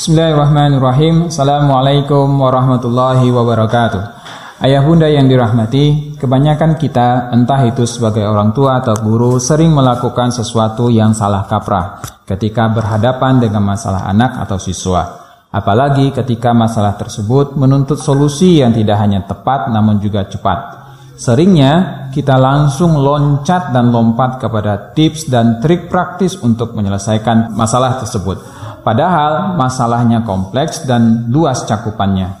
Bismillahirrahmanirrahim. Assalamualaikum warahmatullahi wabarakatuh. Ayah bunda yang dirahmati, kebanyakan kita, entah itu sebagai orang tua atau guru, sering melakukan sesuatu yang salah kaprah ketika berhadapan dengan masalah anak atau siswa. Apalagi ketika masalah tersebut menuntut solusi yang tidak hanya tepat namun juga cepat. Seringnya kita langsung loncat dan lompat kepada tips dan trik praktis untuk menyelesaikan masalah tersebut Padahal masalahnya kompleks dan luas cakupannya.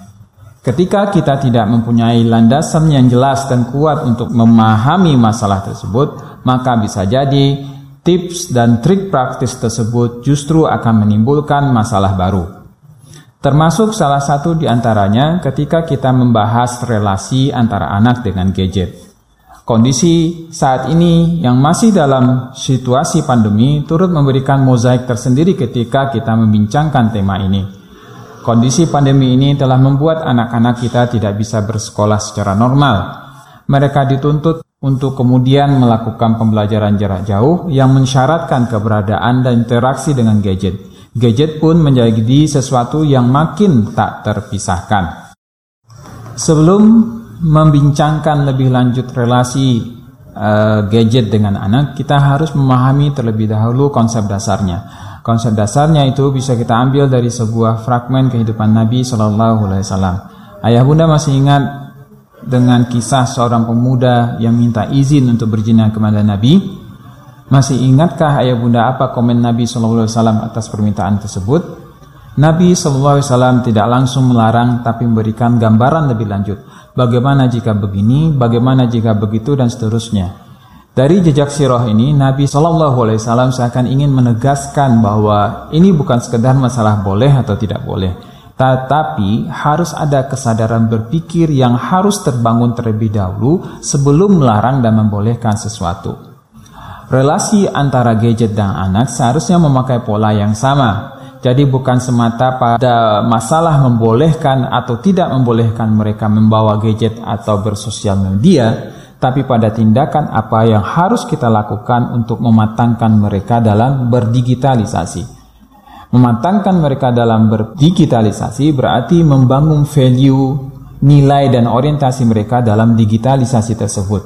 Ketika kita tidak mempunyai landasan yang jelas dan kuat untuk memahami masalah tersebut, maka bisa jadi tips dan trik praktis tersebut justru akan menimbulkan masalah baru. Termasuk salah satu di antaranya ketika kita membahas relasi antara anak dengan gadget. Kondisi saat ini yang masih dalam situasi pandemi turut memberikan mozaik tersendiri ketika kita membincangkan tema ini. Kondisi pandemi ini telah membuat anak-anak kita tidak bisa bersekolah secara normal. Mereka dituntut untuk kemudian melakukan pembelajaran jarak jauh yang mensyaratkan keberadaan dan interaksi dengan gadget. Gadget pun menjadi sesuatu yang makin tak terpisahkan. Sebelum membincangkan lebih lanjut relasi uh, gadget dengan anak, kita harus memahami terlebih dahulu konsep dasarnya. Konsep dasarnya itu bisa kita ambil dari sebuah fragmen kehidupan Nabi Shallallahu Alaihi Wasallam. Ayah bunda masih ingat dengan kisah seorang pemuda yang minta izin untuk berzina kepada Nabi? Masih ingatkah ayah bunda apa komen Nabi Shallallahu Alaihi Wasallam atas permintaan tersebut? Nabi Wasallam tidak langsung melarang, tapi memberikan gambaran lebih lanjut bagaimana jika begini, bagaimana jika begitu dan seterusnya. Dari jejak sirah ini, Nabi Wasallam seakan ingin menegaskan bahwa ini bukan sekedar masalah boleh atau tidak boleh, tetapi harus ada kesadaran berpikir yang harus terbangun terlebih dahulu sebelum melarang dan membolehkan sesuatu. Relasi antara gadget dan anak seharusnya memakai pola yang sama, jadi bukan semata pada masalah membolehkan atau tidak membolehkan mereka membawa gadget atau bersosial media, tapi pada tindakan apa yang harus kita lakukan untuk mematangkan mereka dalam berdigitalisasi. Mematangkan mereka dalam berdigitalisasi berarti membangun value, nilai dan orientasi mereka dalam digitalisasi tersebut.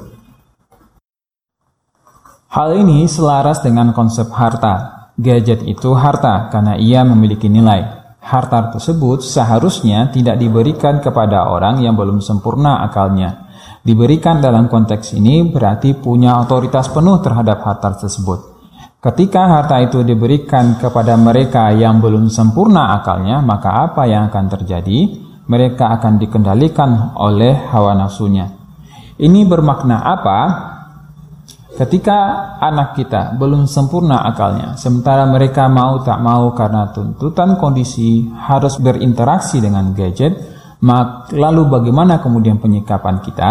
Hal ini selaras dengan konsep harta, Gadget itu harta karena ia memiliki nilai. Harta tersebut seharusnya tidak diberikan kepada orang yang belum sempurna akalnya. Diberikan dalam konteks ini berarti punya otoritas penuh terhadap harta tersebut. Ketika harta itu diberikan kepada mereka yang belum sempurna akalnya, maka apa yang akan terjadi? Mereka akan dikendalikan oleh hawa nafsunya. Ini bermakna apa? Ketika anak kita belum sempurna akalnya, sementara mereka mau tak mau karena tuntutan kondisi harus berinteraksi dengan gadget, maka lalu bagaimana kemudian penyikapan kita?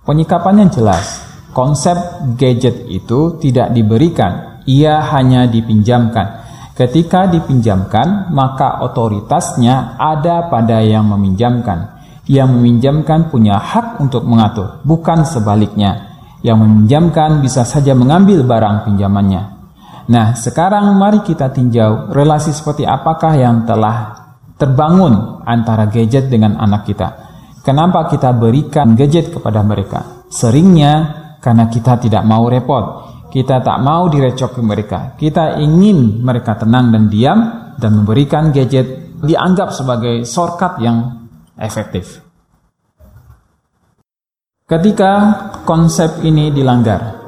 Penyikapannya jelas. Konsep gadget itu tidak diberikan, ia hanya dipinjamkan. Ketika dipinjamkan, maka otoritasnya ada pada yang meminjamkan. Yang meminjamkan punya hak untuk mengatur, bukan sebaliknya yang meminjamkan bisa saja mengambil barang pinjamannya. Nah, sekarang mari kita tinjau relasi seperti apakah yang telah terbangun antara gadget dengan anak kita. Kenapa kita berikan gadget kepada mereka? Seringnya karena kita tidak mau repot. Kita tak mau direcoki mereka. Kita ingin mereka tenang dan diam dan memberikan gadget dianggap sebagai shortcut yang efektif. Ketika konsep ini dilanggar,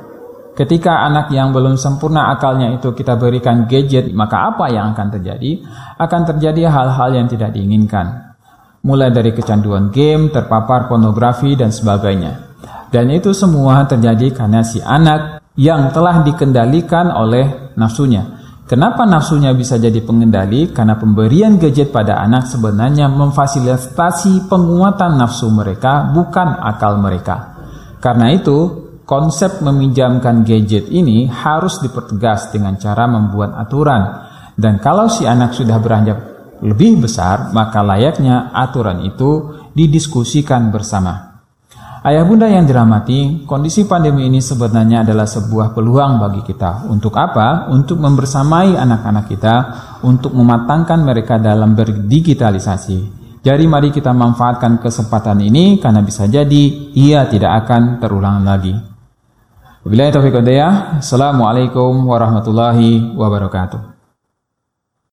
ketika anak yang belum sempurna akalnya itu kita berikan gadget, maka apa yang akan terjadi? Akan terjadi hal-hal yang tidak diinginkan. Mulai dari kecanduan game, terpapar pornografi, dan sebagainya. Dan itu semua terjadi karena si anak yang telah dikendalikan oleh nafsunya. Kenapa nafsunya bisa jadi pengendali? Karena pemberian gadget pada anak sebenarnya memfasilitasi penguatan nafsu mereka, bukan akal mereka. Karena itu, konsep meminjamkan gadget ini harus dipertegas dengan cara membuat aturan. Dan kalau si anak sudah beranjak lebih besar, maka layaknya aturan itu didiskusikan bersama. Ayah bunda yang dirahmati, kondisi pandemi ini sebenarnya adalah sebuah peluang bagi kita. Untuk apa? Untuk membersamai anak-anak kita, untuk mematangkan mereka dalam berdigitalisasi. Jadi mari kita manfaatkan kesempatan ini karena bisa jadi ia tidak akan terulang lagi. Wabillahi taufiq Assalamualaikum warahmatullahi wabarakatuh.